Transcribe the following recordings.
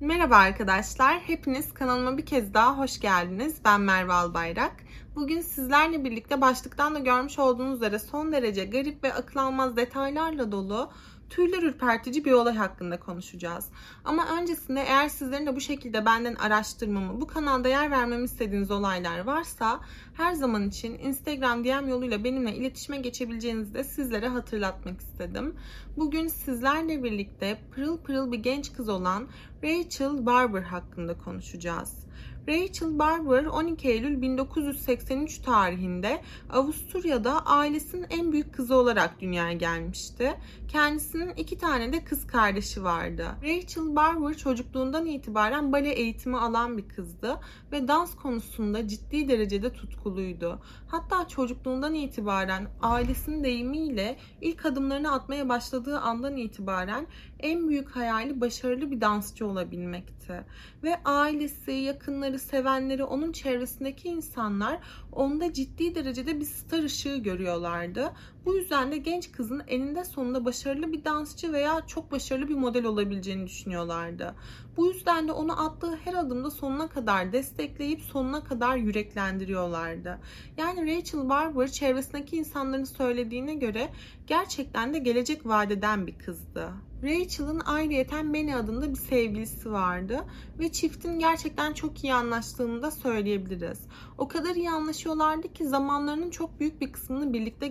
Merhaba arkadaşlar, hepiniz kanalıma bir kez daha hoş geldiniz. Ben Merve Albayrak. Bugün sizlerle birlikte başlıktan da görmüş olduğunuz üzere son derece garip ve akıl almaz detaylarla dolu tüyler ürpertici bir olay hakkında konuşacağız. Ama öncesinde eğer sizlerin de bu şekilde benden araştırmamı, bu kanalda yer vermemi istediğiniz olaylar varsa her zaman için Instagram DM yoluyla benimle iletişime geçebileceğinizi de sizlere hatırlatmak istedim. Bugün sizlerle birlikte pırıl pırıl bir genç kız olan Rachel Barber hakkında konuşacağız. Rachel Barber 12 Eylül 1983 tarihinde Avusturya'da ailesinin en büyük kızı olarak dünyaya gelmişti. Kendisinin iki tane de kız kardeşi vardı. Rachel Barber çocukluğundan itibaren bale eğitimi alan bir kızdı ve dans konusunda ciddi derecede tutkuluydu. Hatta çocukluğundan itibaren ailesinin deyimiyle ilk adımlarını atmaya başladığı andan itibaren en büyük hayali başarılı bir dansçı olabilmekti. Ve ailesi, yakınları, sevenleri, onun çevresindeki insanlar onda ciddi derecede bir star ışığı görüyorlardı. Bu yüzden de genç kızın eninde sonunda başarılı bir dansçı veya çok başarılı bir model olabileceğini düşünüyorlardı. Bu yüzden de onu attığı her adımda sonuna kadar destekleyip sonuna kadar yüreklendiriyorlardı. Yani Rachel Barber çevresindeki insanların söylediğine göre gerçekten de gelecek vadeden bir kızdı. Rachel'ın ayrıyeten Benny adında bir sevgilisi vardı ve çiftin gerçekten çok iyi anlaştığını da söyleyebiliriz. O kadar iyi anlaşıyorlardı ki zamanlarının çok büyük bir kısmını birlikte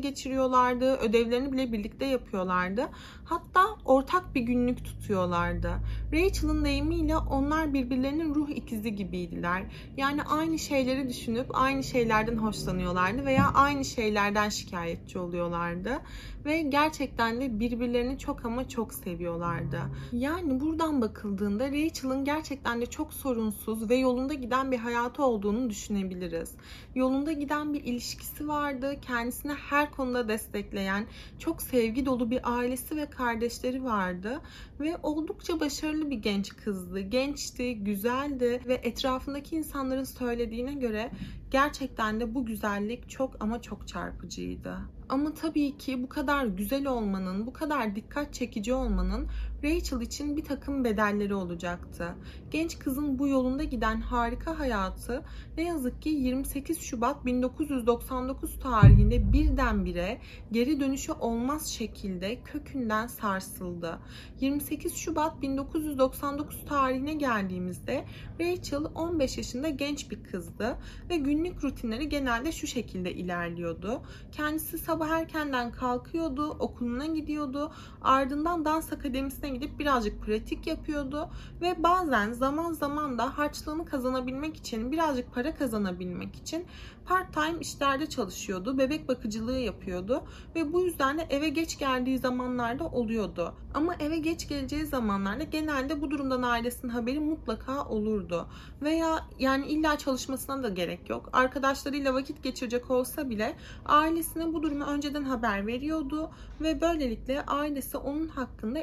geçiriyorlardı, ödevlerini bile birlikte yapıyorlardı. Hatta ortak bir günlük tutuyorlardı. Rachel'ın deyimiyle onlar birbirlerinin ruh ikizi gibiydiler. Yani aynı şeyleri düşünüp aynı şeylerden hoşlanıyorlardı veya aynı şeylerden şikayetçi oluyorlardı ve gerçekten de birbirlerini çok ama çok seviyorlardı. Yani buradan bakıldığında Rachel'ın gerçekten de çok sorunsuz ve yolunda giden bir hayatı olduğunu düşünebiliriz. Yolunda giden bir ilişkisi vardı. Kendisini her konuda destekleyen, çok sevgi dolu bir ailesi ve kardeşleri vardı ve oldukça başarılı bir genç kızdı. Gençti, güzeldi ve etrafındaki insanların söylediğine göre gerçekten de bu güzellik çok ama çok çarpıcıydı. Ama tabii ki bu kadar güzel olmanın, bu kadar dikkat çekici olmanın Rachel için bir takım bedelleri olacaktı. Genç kızın bu yolunda giden harika hayatı ne yazık ki 28 Şubat 1999 tarihinde birdenbire geri dönüşü olmaz şekilde kökünden sarsıldı. 28 Şubat 1999 tarihine geldiğimizde Rachel 15 yaşında genç bir kızdı ve günlük rutinleri genelde şu şekilde ilerliyordu. Kendisi sabah erkenden kalkıyordu, okuluna gidiyordu, ardından dans akademisine gidip birazcık pratik yapıyordu ve bazen zaman zaman da harçlığını kazanabilmek için, birazcık para kazanabilmek için part time işlerde çalışıyordu. Bebek bakıcılığı yapıyordu ve bu yüzden de eve geç geldiği zamanlarda oluyordu. Ama eve geç geleceği zamanlarda genelde bu durumdan ailesinin haberi mutlaka olurdu. Veya yani illa çalışmasına da gerek yok. Arkadaşlarıyla vakit geçirecek olsa bile ailesine bu durumu önceden haber veriyordu ve böylelikle ailesi onun hakkında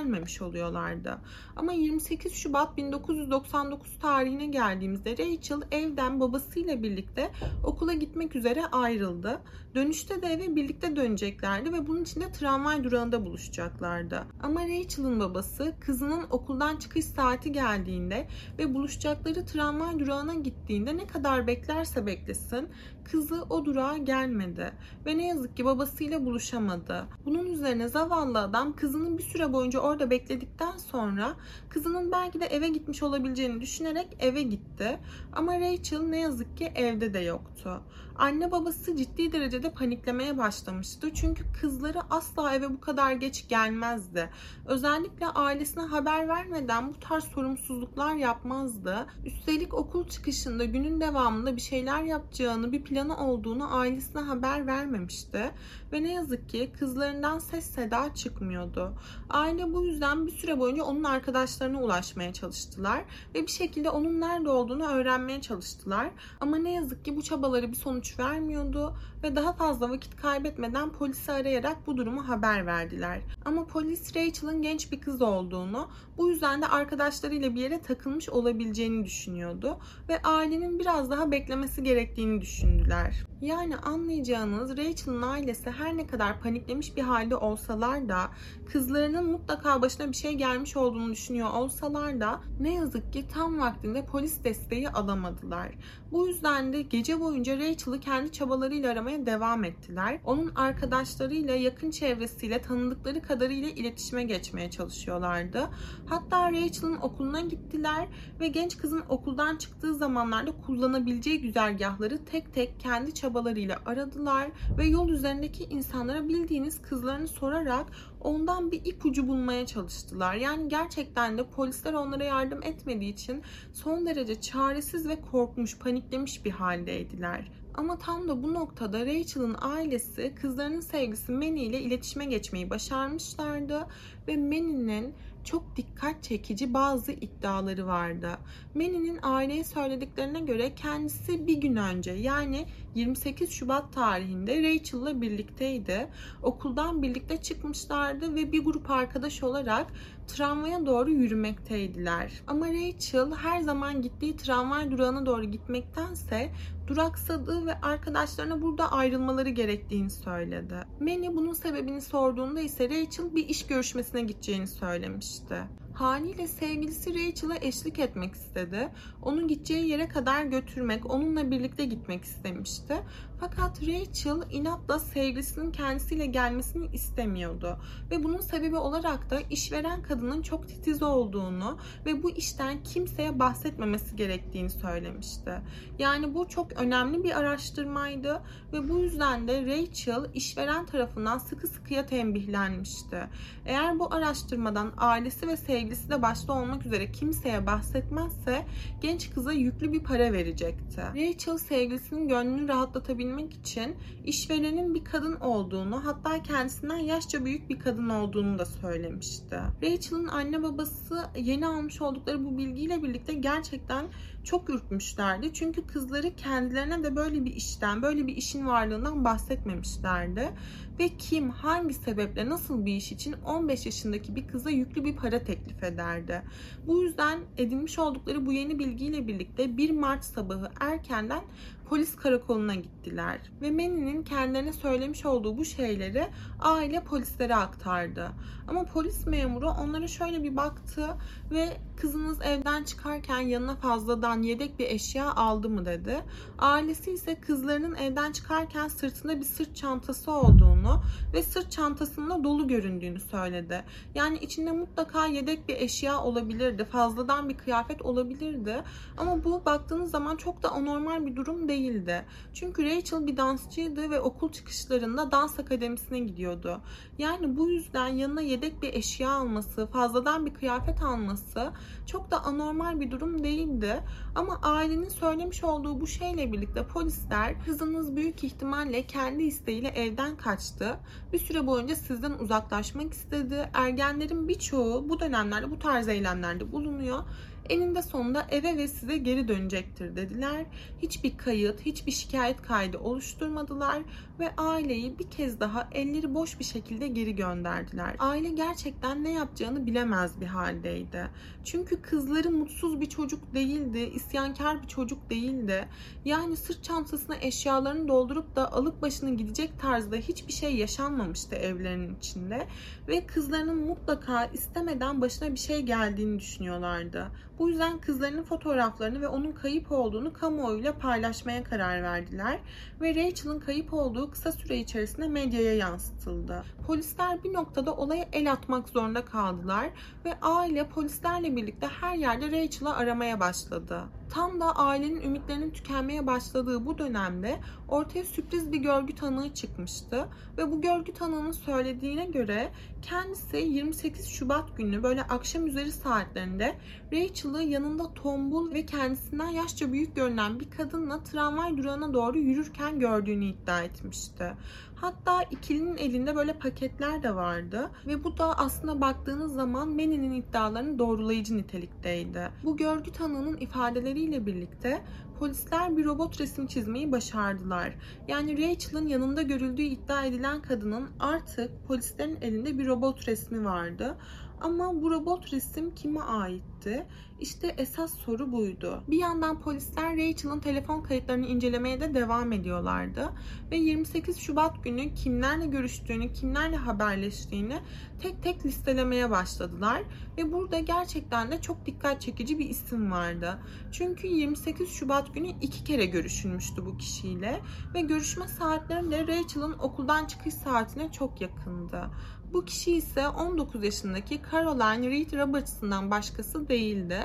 endişelenmemiş oluyorlardı. Ama 28 Şubat 1999 tarihine geldiğimizde Rachel evden babasıyla birlikte okula gitmek üzere ayrıldı. Dönüşte de eve birlikte döneceklerdi ve bunun için de tramvay durağında buluşacaklardı. Ama Rachel'ın babası kızının okuldan çıkış saati geldiğinde ve buluşacakları tramvay durağına gittiğinde ne kadar beklerse beklesin kızı o durağa gelmedi ve ne yazık ki babasıyla buluşamadı. Bunun üzerine zavallı adam kızının bir süre boyunca orada bekledikten sonra kızının belki de eve gitmiş olabileceğini düşünerek eve gitti. Ama Rachel ne yazık ki evde de yoktu. Anne babası ciddi derecede paniklemeye başlamıştı. Çünkü kızları asla eve bu kadar geç gelmezdi. Özellikle ailesine haber vermeden bu tarz sorumsuzluklar yapmazdı. Üstelik okul çıkışında günün devamında bir şeyler yapacağını, bir planı olduğunu ailesine haber vermemişti. Ve ne yazık ki kızlarından ses seda çıkmıyordu. Aile bu yüzden bir süre boyunca onun arkadaşlarına ulaşmaya çalıştılar. Ve bir şekilde onun nerede olduğunu öğrenmeye çalıştılar. Ama ne yazık ki bu çabaları bir sonuç vermiyordu ve daha fazla vakit kaybetmeden polisi arayarak bu durumu haber verdiler. Ama polis Rachel'ın genç bir kız olduğunu, bu yüzden de arkadaşlarıyla bir yere takılmış olabileceğini düşünüyordu ve ailenin biraz daha beklemesi gerektiğini düşündüler. Yani anlayacağınız Rachel Rachel'ın ailesi her ne kadar paniklemiş bir halde olsalar da kızlarının mutlaka başına bir şey gelmiş olduğunu düşünüyor olsalar da ne yazık ki tam vaktinde polis desteği alamadılar. Bu yüzden de gece boyunca Rachel'ı kendi çabalarıyla aramaya devam ettiler. Onun arkadaşlarıyla, yakın çevresiyle, tanıdıkları kadarıyla iletişime geçmeye çalışıyorlardı. Hatta Rachel'ın okuluna gittiler ve genç kızın okuldan çıktığı zamanlarda kullanabileceği güzergahları tek tek kendi çabalarıyla aradılar ve yol üzerindeki insanlara bildiğiniz kızlarını sorarak ondan bir ipucu bulmaya çalıştılar. Yani gerçekten de polisler onlara yardım etmediği için son derece çaresiz ve korkmuş, paniklemiş bir haldeydiler. Ama tam da bu noktada Rachel'ın ailesi kızlarının sevgisi Manny ile iletişime geçmeyi başarmışlardı ve Manny'nin çok dikkat çekici bazı iddiaları vardı. Manny'nin aileye söylediklerine göre kendisi bir gün önce yani 28 Şubat tarihinde Rachel'la birlikteydi. Okuldan birlikte çıkmışlardı ve bir grup arkadaş olarak tramvaya doğru yürümekteydiler. Ama Rachel her zaman gittiği tramvay durağına doğru gitmektense duraksadığı ve arkadaşlarına burada ayrılmaları gerektiğini söyledi. Manny bunun sebebini sorduğunda ise Rachel bir iş görüşmesine gideceğini söylemişti. Haliyle sevgilisi Rachel'a eşlik etmek istedi. Onu gideceği yere kadar götürmek, onunla birlikte gitmek istemişti. Fakat Rachel inatla sevgilisinin kendisiyle gelmesini istemiyordu. Ve bunun sebebi olarak da işveren kadının çok titiz olduğunu ve bu işten kimseye bahsetmemesi gerektiğini söylemişti. Yani bu çok önemli bir araştırmaydı ve bu yüzden de Rachel işveren tarafından sıkı sıkıya tembihlenmişti. Eğer bu araştırmadan ailesi ve sevgilisi de başta olmak üzere kimseye bahsetmezse genç kıza yüklü bir para verecekti. Rachel sevgilisinin gönlünü rahatlatabilmek için işverenin bir kadın olduğunu hatta kendisinden yaşça büyük bir kadın olduğunu da söylemişti. Rachel'ın anne babası yeni almış oldukları bu bilgiyle birlikte gerçekten çok ürkmüşlerdi. Çünkü kızları kendilerine de böyle bir işten, böyle bir işin varlığından bahsetmemişlerdi. Ve kim, hangi sebeple, nasıl bir iş için 15 yaşındaki bir kıza yüklü bir para teklif ederdi. Bu yüzden edinmiş oldukları bu yeni bilgiyle birlikte 1 Mart sabahı erkenden polis karakoluna gittiler. Ve Manny'nin kendilerine söylemiş olduğu bu şeyleri aile polislere aktardı. Ama polis memuru onlara şöyle bir baktı ve kızınız evden çıkarken yanına fazladan yedek bir eşya aldı mı dedi. Ailesi ise kızlarının evden çıkarken sırtında bir sırt çantası olduğunu ve sırt çantasında dolu göründüğünü söyledi. Yani içinde mutlaka yedek bir eşya olabilirdi. Fazladan bir kıyafet olabilirdi. Ama bu baktığınız zaman çok da anormal bir durum değildi. Çünkü Rachel bir dansçıydı ve okul çıkışlarında dans akademisine gidiyordu. Yani bu yüzden yanına yedek bir eşya alması, fazladan bir kıyafet alması çok da anormal bir durum değildi. Ama ailenin söylemiş olduğu bu şeyle birlikte polisler kızınız büyük ihtimalle kendi isteğiyle evden kaçtı. Bir süre boyunca sizden uzaklaşmak istedi. Ergenlerin birçoğu bu dönemlerde bu tarz eylemlerde bulunuyor eninde sonunda eve ve size geri dönecektir dediler. Hiçbir kayıt, hiçbir şikayet kaydı oluşturmadılar ve aileyi bir kez daha elleri boş bir şekilde geri gönderdiler. Aile gerçekten ne yapacağını bilemez bir haldeydi. Çünkü kızları mutsuz bir çocuk değildi, isyankar bir çocuk değildi. Yani sırt çantasına eşyalarını doldurup da alıp başını gidecek tarzda hiçbir şey yaşanmamıştı evlerinin içinde ve kızlarının mutlaka istemeden başına bir şey geldiğini düşünüyorlardı. Bu yüzden kızlarının fotoğraflarını ve onun kayıp olduğunu kamuoyuyla paylaşmaya karar verdiler ve Rachel'ın kayıp olduğu kısa süre içerisinde medyaya yansıtıldı. Polisler bir noktada olaya el atmak zorunda kaldılar ve aile polislerle birlikte her yerde Rachel'ı aramaya başladı. Tam da ailenin ümitlerinin tükenmeye başladığı bu dönemde ortaya sürpriz bir görgü tanığı çıkmıştı. Ve bu görgü tanığının söylediğine göre kendisi 28 Şubat günü böyle akşam üzeri saatlerinde Rachel'ı yanında tombul ve kendisinden yaşça büyük görünen bir kadınla tramvay durağına doğru yürürken gördüğünü iddia etmişti. Hatta ikilinin elinde böyle paketler de vardı ve bu da aslında baktığınız zaman Manny'nin iddialarını doğrulayıcı nitelikteydi. Bu görgü tanığının ifadeleriyle birlikte polisler bir robot resim çizmeyi başardılar. Yani Rachel'ın yanında görüldüğü iddia edilen kadının artık polislerin elinde bir robot resmi vardı. Ama bu robot resim kime aitti? İşte esas soru buydu. Bir yandan polisler Rachel'ın telefon kayıtlarını incelemeye de devam ediyorlardı. Ve 28 Şubat günü kimlerle görüştüğünü, kimlerle haberleştiğini tek tek listelemeye başladılar. Ve burada gerçekten de çok dikkat çekici bir isim vardı. Çünkü 28 Şubat günü iki kere görüşülmüştü bu kişiyle. Ve görüşme saatleri de Rachel'ın okuldan çıkış saatine çok yakındı. Bu kişi ise 19 yaşındaki Caroline Reed Robertson'dan başkası değildi.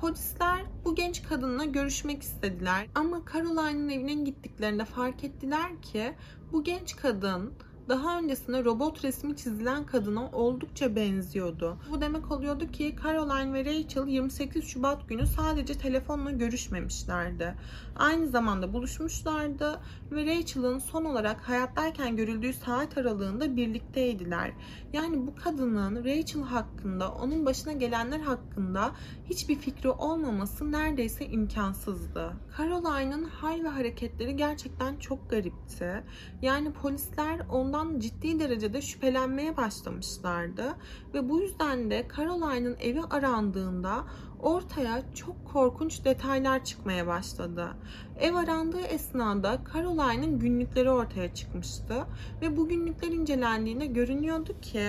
Polisler bu genç kadınla görüşmek istediler ama Caroline'ın evine gittiklerinde fark ettiler ki bu genç kadın daha öncesinde robot resmi çizilen kadına oldukça benziyordu. Bu demek oluyordu ki Caroline ve Rachel 28 Şubat günü sadece telefonla görüşmemişlerdi. Aynı zamanda buluşmuşlardı ve Rachel'ın son olarak hayattayken görüldüğü saat aralığında birlikteydiler. Yani bu kadının Rachel hakkında, onun başına gelenler hakkında hiçbir fikri olmaması neredeyse imkansızdı. Caroline'ın hal ve hareketleri gerçekten çok garipti. Yani polisler ondan ciddi derecede şüphelenmeye başlamışlardı ve bu yüzden de Caroline'ın evi arandığında ortaya çok korkunç detaylar çıkmaya başladı. Ev arandığı esnada Caroline'ın günlükleri ortaya çıkmıştı ve bu günlükler incelendiğinde görünüyordu ki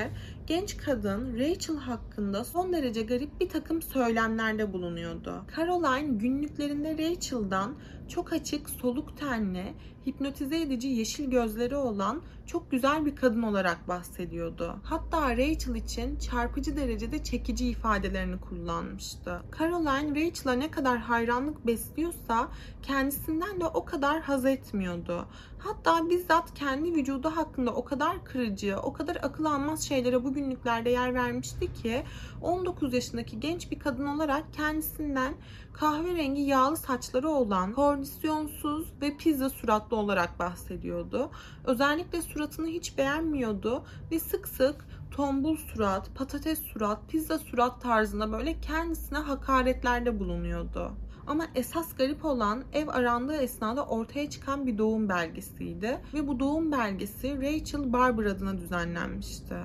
genç kadın Rachel hakkında son derece garip bir takım söylemlerde bulunuyordu. Caroline günlüklerinde Rachel'dan çok açık, soluk tenli, hipnotize edici yeşil gözleri olan çok güzel bir kadın olarak bahsediyordu. Hatta Rachel için çarpıcı derecede çekici ifadelerini kullanmıştı. Caroline Rachel'a ne kadar hayranlık besliyorsa kendisinden de o kadar haz etmiyordu. Hatta bizzat kendi vücudu hakkında o kadar kırıcı, o kadar akıl almaz şeylere bu günlüklerde yer vermişti ki 19 yaşındaki genç bir kadın olarak kendisinden kahverengi yağlı saçları olan, kondisyonsuz ve pizza suratlı olarak bahsediyordu. Özellikle suratını hiç beğenmiyordu ve sık sık tombul surat, patates surat, pizza surat tarzında böyle kendisine hakaretlerde bulunuyordu. Ama esas garip olan ev arandığı esnada ortaya çıkan bir doğum belgesiydi. Ve bu doğum belgesi Rachel Barber adına düzenlenmişti.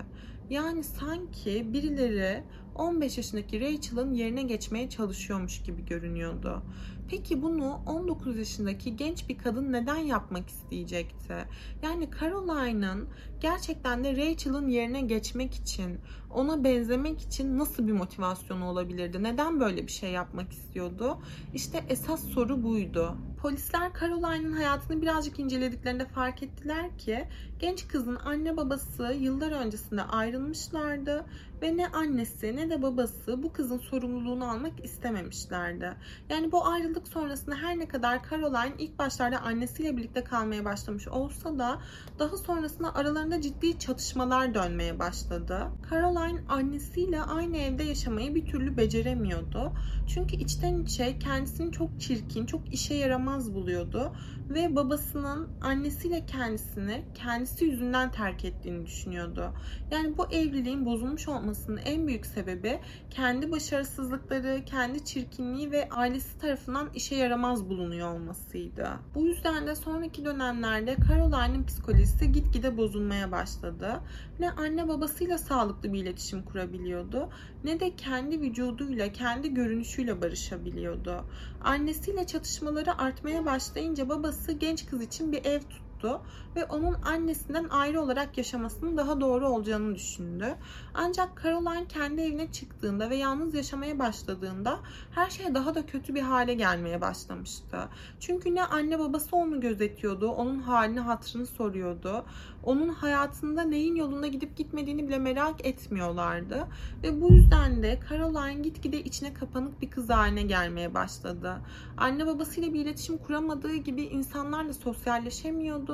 Yani sanki birileri 15 yaşındaki Rachel'ın yerine geçmeye çalışıyormuş gibi görünüyordu. Peki bunu 19 yaşındaki genç bir kadın neden yapmak isteyecekti? Yani Caroline'ın gerçekten de Rachel'ın yerine geçmek için, ona benzemek için nasıl bir motivasyonu olabilirdi? Neden böyle bir şey yapmak istiyordu? İşte esas soru buydu. Polisler Caroline'ın hayatını birazcık incelediklerinde fark ettiler ki genç kızın anne babası yıllar öncesinde ayrılmışlardı ve ne annesi ne de babası bu kızın sorumluluğunu almak istememişlerdi. Yani bu ayrılık sonrasında her ne kadar Caroline ilk başlarda annesiyle birlikte kalmaya başlamış olsa da daha sonrasında aralarında ciddi çatışmalar dönmeye başladı. Caroline annesiyle aynı evde yaşamayı bir türlü beceremiyordu. Çünkü içten içe kendisini çok çirkin, çok işe yaramaz buluyordu ve babasının annesiyle kendisini kendisi yüzünden terk ettiğini düşünüyordu. Yani bu evliliğin bozulmuş olmasının en büyük sebebi kendi başarısızlıkları, kendi çirkinliği ve ailesi tarafından işe yaramaz bulunuyor olmasıydı. Bu yüzden de sonraki dönemlerde Caroline'ın psikolojisi gitgide bozulmaya başladı. Ne anne babasıyla sağlıklı bir iletişim kurabiliyordu ne de kendi vücuduyla, kendi görünüşüyle barışabiliyordu. Annesiyle çatışmaları artmaya başlayınca babası genç kız için bir ev tuttu ve onun annesinden ayrı olarak yaşamasının daha doğru olacağını düşündü. Ancak Caroline kendi evine çıktığında ve yalnız yaşamaya başladığında her şey daha da kötü bir hale gelmeye başlamıştı. Çünkü ne anne babası onu gözetiyordu, onun halini hatırını soruyordu. Onun hayatında neyin yolunda gidip gitmediğini bile merak etmiyorlardı. Ve bu yüzden de Caroline gitgide içine kapanık bir kız haline gelmeye başladı. Anne babasıyla bir iletişim kuramadığı gibi insanlarla sosyalleşemiyordu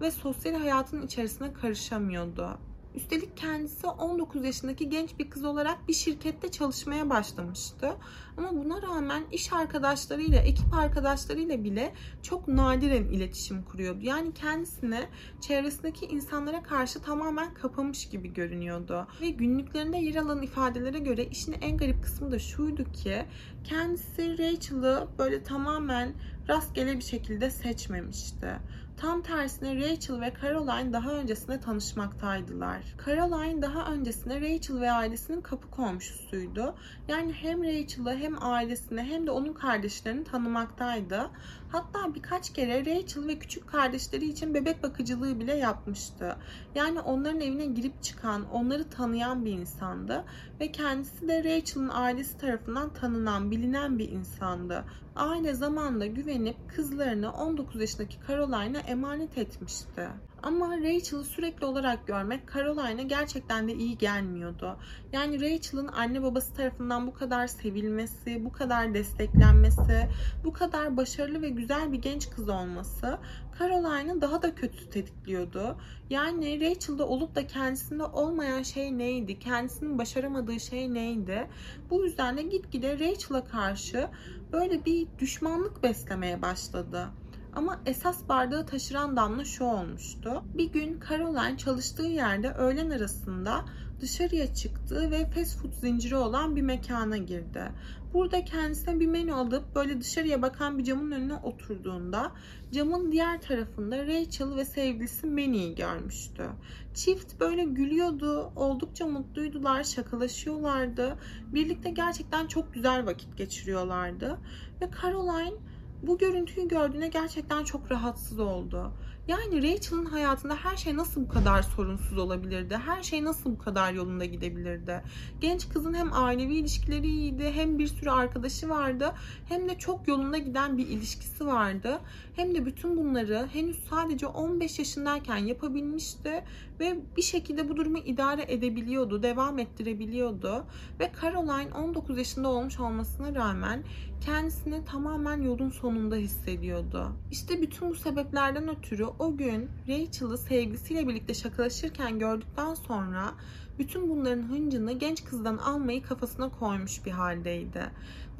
ve sosyal hayatın içerisine karışamıyordu. Üstelik kendisi 19 yaşındaki genç bir kız olarak bir şirkette çalışmaya başlamıştı. Ama buna rağmen iş arkadaşlarıyla, ekip arkadaşlarıyla bile çok nadiren iletişim kuruyordu. Yani kendisini çevresindeki insanlara karşı tamamen kapamış gibi görünüyordu. Ve günlüklerinde yer alan ifadelere göre işin en garip kısmı da şuydu ki kendisi Rachel'ı böyle tamamen rastgele bir şekilde seçmemişti. Tam tersine Rachel ve Caroline daha öncesinde tanışmaktaydılar. Caroline daha öncesinde Rachel ve ailesinin kapı komşusuydu. Yani hem Rachel'ı hem ailesini hem de onun kardeşlerini tanımaktaydı. Hatta birkaç kere Rachel ve küçük kardeşleri için bebek bakıcılığı bile yapmıştı. Yani onların evine girip çıkan, onları tanıyan bir insandı ve kendisi de Rachel'ın ailesi tarafından tanınan, bilinen bir insandı. Aile zamanla güvenip kızlarını 19 yaşındaki Caroline'a emanet etmişti. Ama Rachel'ı sürekli olarak görmek Caroline'a gerçekten de iyi gelmiyordu. Yani Rachel'ın anne babası tarafından bu kadar sevilmesi, bu kadar desteklenmesi, bu kadar başarılı ve güzel bir genç kız olması Caroline'ı daha da kötü tetikliyordu. Yani Rachel'da olup da kendisinde olmayan şey neydi? Kendisinin başaramadığı şey neydi? Bu yüzden de gitgide Rachel'a karşı böyle bir düşmanlık beslemeye başladı. Ama esas bardağı taşıran damla şu olmuştu. Bir gün Caroline çalıştığı yerde öğlen arasında dışarıya çıktı ve fast food zinciri olan bir mekana girdi. Burada kendisine bir menü alıp böyle dışarıya bakan bir camın önüne oturduğunda camın diğer tarafında Rachel ve sevgilisi Manny'i görmüştü. Çift böyle gülüyordu, oldukça mutluydular, şakalaşıyorlardı. Birlikte gerçekten çok güzel vakit geçiriyorlardı. Ve Caroline bu görüntüyü gördüğüne gerçekten çok rahatsız oldu. Yani Rachel'ın hayatında her şey nasıl bu kadar sorunsuz olabilirdi? Her şey nasıl bu kadar yolunda gidebilirdi? Genç kızın hem ailevi ilişkileri iyiydi, hem bir sürü arkadaşı vardı, hem de çok yolunda giden bir ilişkisi vardı. Hem de bütün bunları henüz sadece 15 yaşındayken yapabilmişti ve bir şekilde bu durumu idare edebiliyordu, devam ettirebiliyordu. Ve Caroline 19 yaşında olmuş olmasına rağmen kendisini tamamen yolun sonunda hissediyordu. İşte bütün bu sebeplerden ötürü o gün Rachel'ı sevgilisiyle birlikte şakalaşırken gördükten sonra bütün bunların hıncını genç kızdan almayı kafasına koymuş bir haldeydi.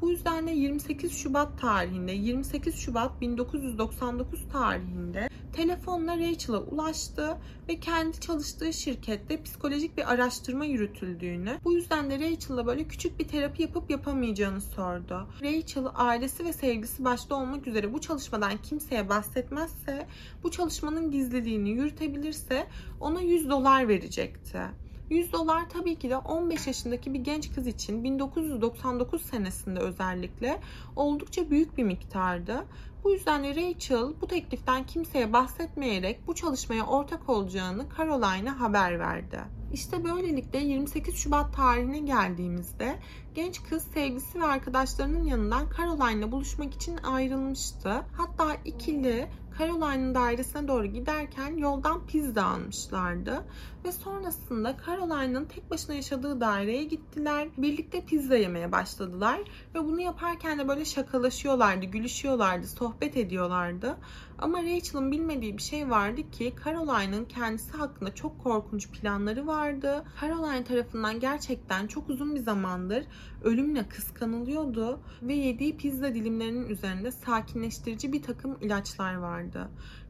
Bu yüzden de 28 Şubat tarihinde, 28 Şubat 1999 tarihinde telefonla Rachel'a ulaştı ve kendi çalıştığı şirkette psikolojik bir araştırma yürütüldüğünü, bu yüzden de Rachel'la böyle küçük bir terapi yapıp yapamayacağını sordu. Rachel ailesi ve sevgisi başta olmak üzere bu çalışmadan kimseye bahsetmezse, bu çalışmanın gizliliğini yürütebilirse ona 100 dolar verecekti. 100 dolar tabii ki de 15 yaşındaki bir genç kız için 1999 senesinde özellikle oldukça büyük bir miktardı. Bu yüzden de Rachel bu tekliften kimseye bahsetmeyerek bu çalışmaya ortak olacağını Caroline'a haber verdi. İşte böylelikle 28 Şubat tarihine geldiğimizde genç kız sevgisi ve arkadaşlarının yanından Caroline'la buluşmak için ayrılmıştı. Hatta ikili Caroline'ın dairesine doğru giderken yoldan pizza almışlardı. Ve sonrasında Caroline'ın tek başına yaşadığı daireye gittiler. Birlikte pizza yemeye başladılar. Ve bunu yaparken de böyle şakalaşıyorlardı, gülüşüyorlardı, sohbet ediyorlardı. Ama Rachel'ın bilmediği bir şey vardı ki Caroline'ın kendisi hakkında çok korkunç planları vardı. Caroline tarafından gerçekten çok uzun bir zamandır ölümle kıskanılıyordu ve yediği pizza dilimlerinin üzerinde sakinleştirici bir takım ilaçlar vardı.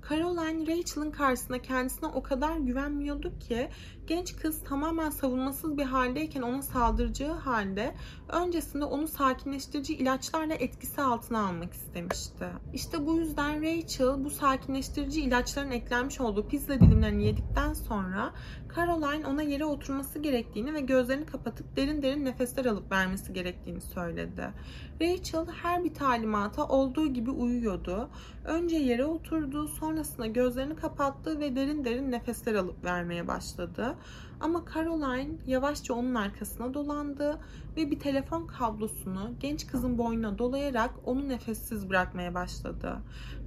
Caroline Rachel'ın karşısına kendisine o kadar güvenmiyordu ki genç kız tamamen savunmasız bir haldeyken ona saldıracağı halde öncesinde onu sakinleştirici ilaçlarla etkisi altına almak istemişti. İşte bu yüzden Rachel bu sakinleştirici ilaçların eklenmiş olduğu pizza dilimlerini yedikten sonra Caroline ona yere oturması gerektiğini ve gözlerini kapatıp derin derin nefesler alıp vermesi gerektiğini söyledi. Rachel her bir talimata olduğu gibi uyuyordu. Önce yere oturdu, sonrasında gözlerini kapattı ve derin derin nefesler alıp vermeye başladı. Ama Caroline yavaşça onun arkasına dolandı ve bir telefon kablosunu genç kızın boynuna dolayarak onu nefessiz bırakmaya başladı.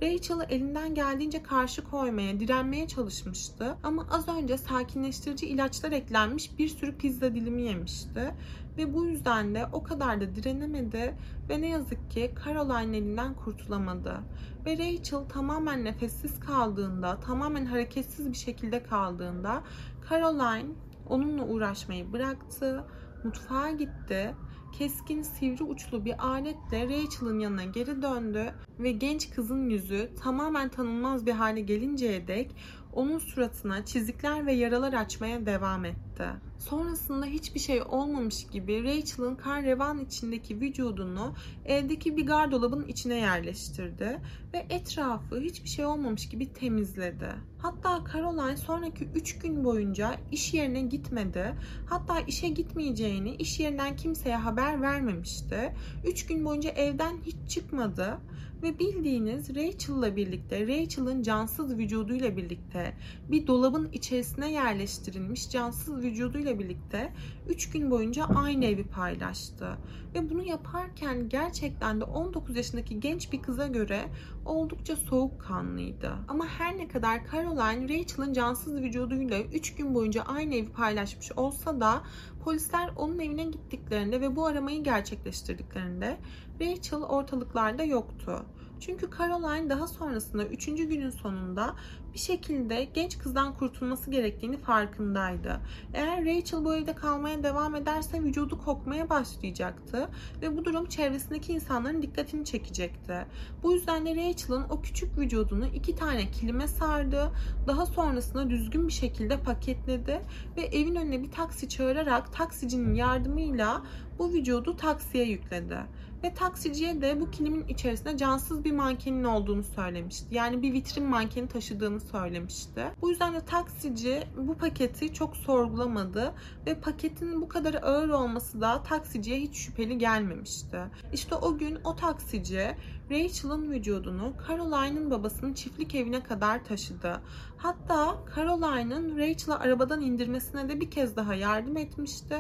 Rachel'ı elinden geldiğince karşı koymaya, direnmeye çalışmıştı ama az önce sakinleştirici ilaçlar eklenmiş bir sürü pizza dilimi yemişti ve bu yüzden de o kadar da direnemedi ve ne yazık ki Caroline elinden kurtulamadı. Ve Rachel tamamen nefessiz kaldığında, tamamen hareketsiz bir şekilde kaldığında Caroline onunla uğraşmayı bıraktı, mutfağa gitti. Keskin sivri uçlu bir aletle Rachel'ın yanına geri döndü ve genç kızın yüzü tamamen tanınmaz bir hale gelinceye dek onun suratına çizikler ve yaralar açmaya devam etti. Sonrasında hiçbir şey olmamış gibi Rachel'ın kan revan içindeki vücudunu evdeki bir gardırobun içine yerleştirdi ve etrafı hiçbir şey olmamış gibi temizledi. Hatta Caroline sonraki 3 gün boyunca iş yerine gitmedi. Hatta işe gitmeyeceğini iş yerinden kimseye haber vermemişti. 3 gün boyunca evden hiç çıkmadı ve bildiğiniz Rachel'la birlikte, Rachel'ın cansız vücuduyla birlikte bir dolabın içerisine yerleştirilmiş cansız vücuduyla birlikte 3 gün boyunca aynı evi paylaştı. Ve bunu yaparken gerçekten de 19 yaşındaki genç bir kıza göre oldukça soğukkanlıydı. Ama her ne kadar Caroline Rachel'ın cansız vücuduyla 3 gün boyunca aynı evi paylaşmış olsa da polisler onun evine gittiklerinde ve bu aramayı gerçekleştirdiklerinde Rachel ortalıklarda yoktu. Çünkü Caroline daha sonrasında 3. günün sonunda bir şekilde genç kızdan kurtulması gerektiğini farkındaydı. Eğer Rachel bu evde kalmaya devam ederse vücudu kokmaya başlayacaktı ve bu durum çevresindeki insanların dikkatini çekecekti. Bu yüzden de Rachel'ın o küçük vücudunu iki tane kilime sardı. Daha sonrasında düzgün bir şekilde paketledi ve evin önüne bir taksi çağırarak taksicinin yardımıyla bu vücudu taksiye yükledi. Ve taksiciye de bu kilimin içerisinde cansız bir mankenin olduğunu söylemişti. Yani bir vitrin mankeni taşıdığını söylemişti. Bu yüzden de taksici bu paketi çok sorgulamadı ve paketin bu kadar ağır olması da taksiciye hiç şüpheli gelmemişti. İşte o gün o taksici Rachel'ın vücudunu Caroline'ın babasının çiftlik evine kadar taşıdı. Hatta Caroline'ın Rachel'ı arabadan indirmesine de bir kez daha yardım etmişti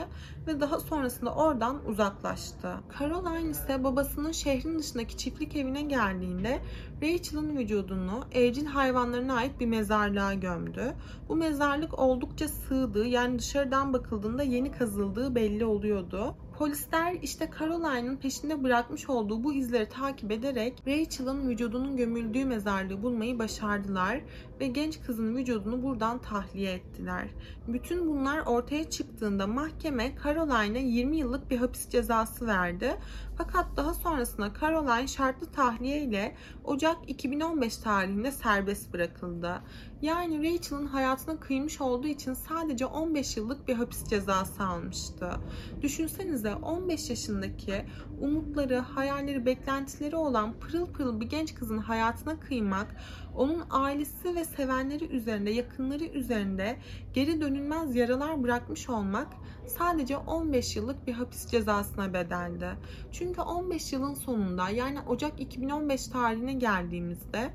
ve daha sonrasında oradan uzaklaştı. Caroline ise babasının şehrin dışındaki çiftlik evine geldiğinde Rachel'ın vücudunu evcil hayvanlarına ait bir mezarlığa gömdü. Bu mezarlık oldukça sığdı yani dışarıdan bakıldığında yeni kazıldığı belli oluyordu. Polisler işte Caroline'ın peşinde bırakmış olduğu bu izleri takip ederek Rachel'ın vücudunun gömüldüğü mezarlığı bulmayı başardılar ve genç kızın vücudunu buradan tahliye ettiler. Bütün bunlar ortaya çıktığında mahkeme Caroline'a 20 yıllık bir hapis cezası verdi. Fakat daha sonrasında Caroline şartlı tahliye ile Ocak 2015 tarihinde serbest bırakıldı. Yani Rachel'ın hayatına kıymış olduğu için sadece 15 yıllık bir hapis cezası almıştı. Düşünsenize 15 yaşındaki umutları, hayalleri, beklentileri olan pırıl pırıl bir genç kızın hayatına kıymak, onun ailesi ve sevenleri üzerinde, yakınları üzerinde geri dönülmez yaralar bırakmış olmak sadece 15 yıllık bir hapis cezasına bedeldi. Çünkü 15 yılın sonunda yani Ocak 2015 tarihine geldiğimizde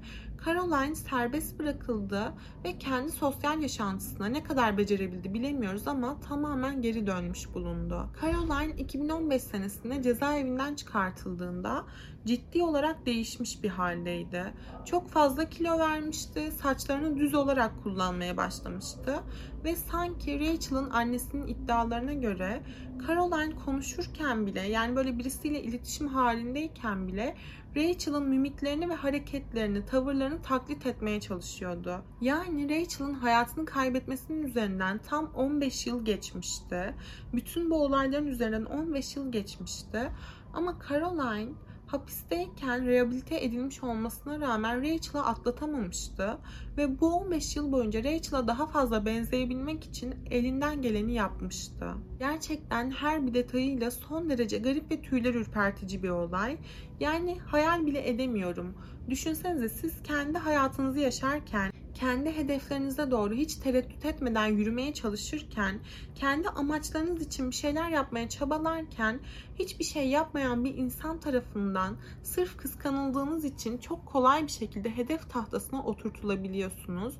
Caroline serbest bırakıldı ve kendi sosyal yaşantısına ne kadar becerebildi bilemiyoruz ama tamamen geri dönmüş bulundu. Caroline 2015 senesinde cezaevinden çıkartıldığında ciddi olarak değişmiş bir haldeydi. Çok fazla kilo vermişti, saçlarını düz olarak kullanmaya başlamıştı ve sanki Rachel'ın annesinin iddialarına göre Caroline konuşurken bile yani böyle birisiyle iletişim halindeyken bile Rachel'ın mimiklerini ve hareketlerini, tavırlarını taklit etmeye çalışıyordu. Yani Rachel'ın hayatını kaybetmesinin üzerinden tam 15 yıl geçmişti. Bütün bu olayların üzerinden 15 yıl geçmişti. Ama Caroline hapisteyken rehabilite edilmiş olmasına rağmen Rachel'ı atlatamamıştı ve bu 15 yıl boyunca Rachel'a daha fazla benzeyebilmek için elinden geleni yapmıştı. Gerçekten her bir detayıyla son derece garip ve tüyler ürpertici bir olay. Yani hayal bile edemiyorum. Düşünsenize siz kendi hayatınızı yaşarken kendi hedeflerinize doğru hiç tereddüt etmeden yürümeye çalışırken, kendi amaçlarınız için bir şeyler yapmaya çabalarken hiçbir şey yapmayan bir insan tarafından sırf kıskanıldığınız için çok kolay bir şekilde hedef tahtasına oturtulabiliyorsunuz.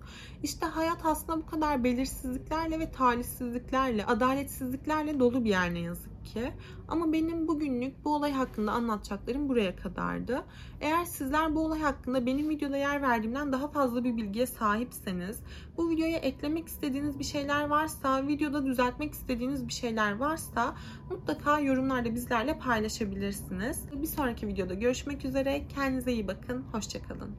İşte hayat aslında bu kadar belirsizliklerle ve talihsizliklerle, adaletsizliklerle dolu bir yer ne yazık ki. Ama benim bugünlük bu olay hakkında anlatacaklarım buraya kadardı. Eğer sizler bu olay hakkında benim videoda yer verdiğimden daha fazla bir bilgiye sahipseniz, bu videoya eklemek istediğiniz bir şeyler varsa, videoda düzeltmek istediğiniz bir şeyler varsa mutlaka yorumlarda bizlerle paylaşabilirsiniz. Bir sonraki videoda görüşmek üzere. Kendinize iyi bakın. Hoşçakalın.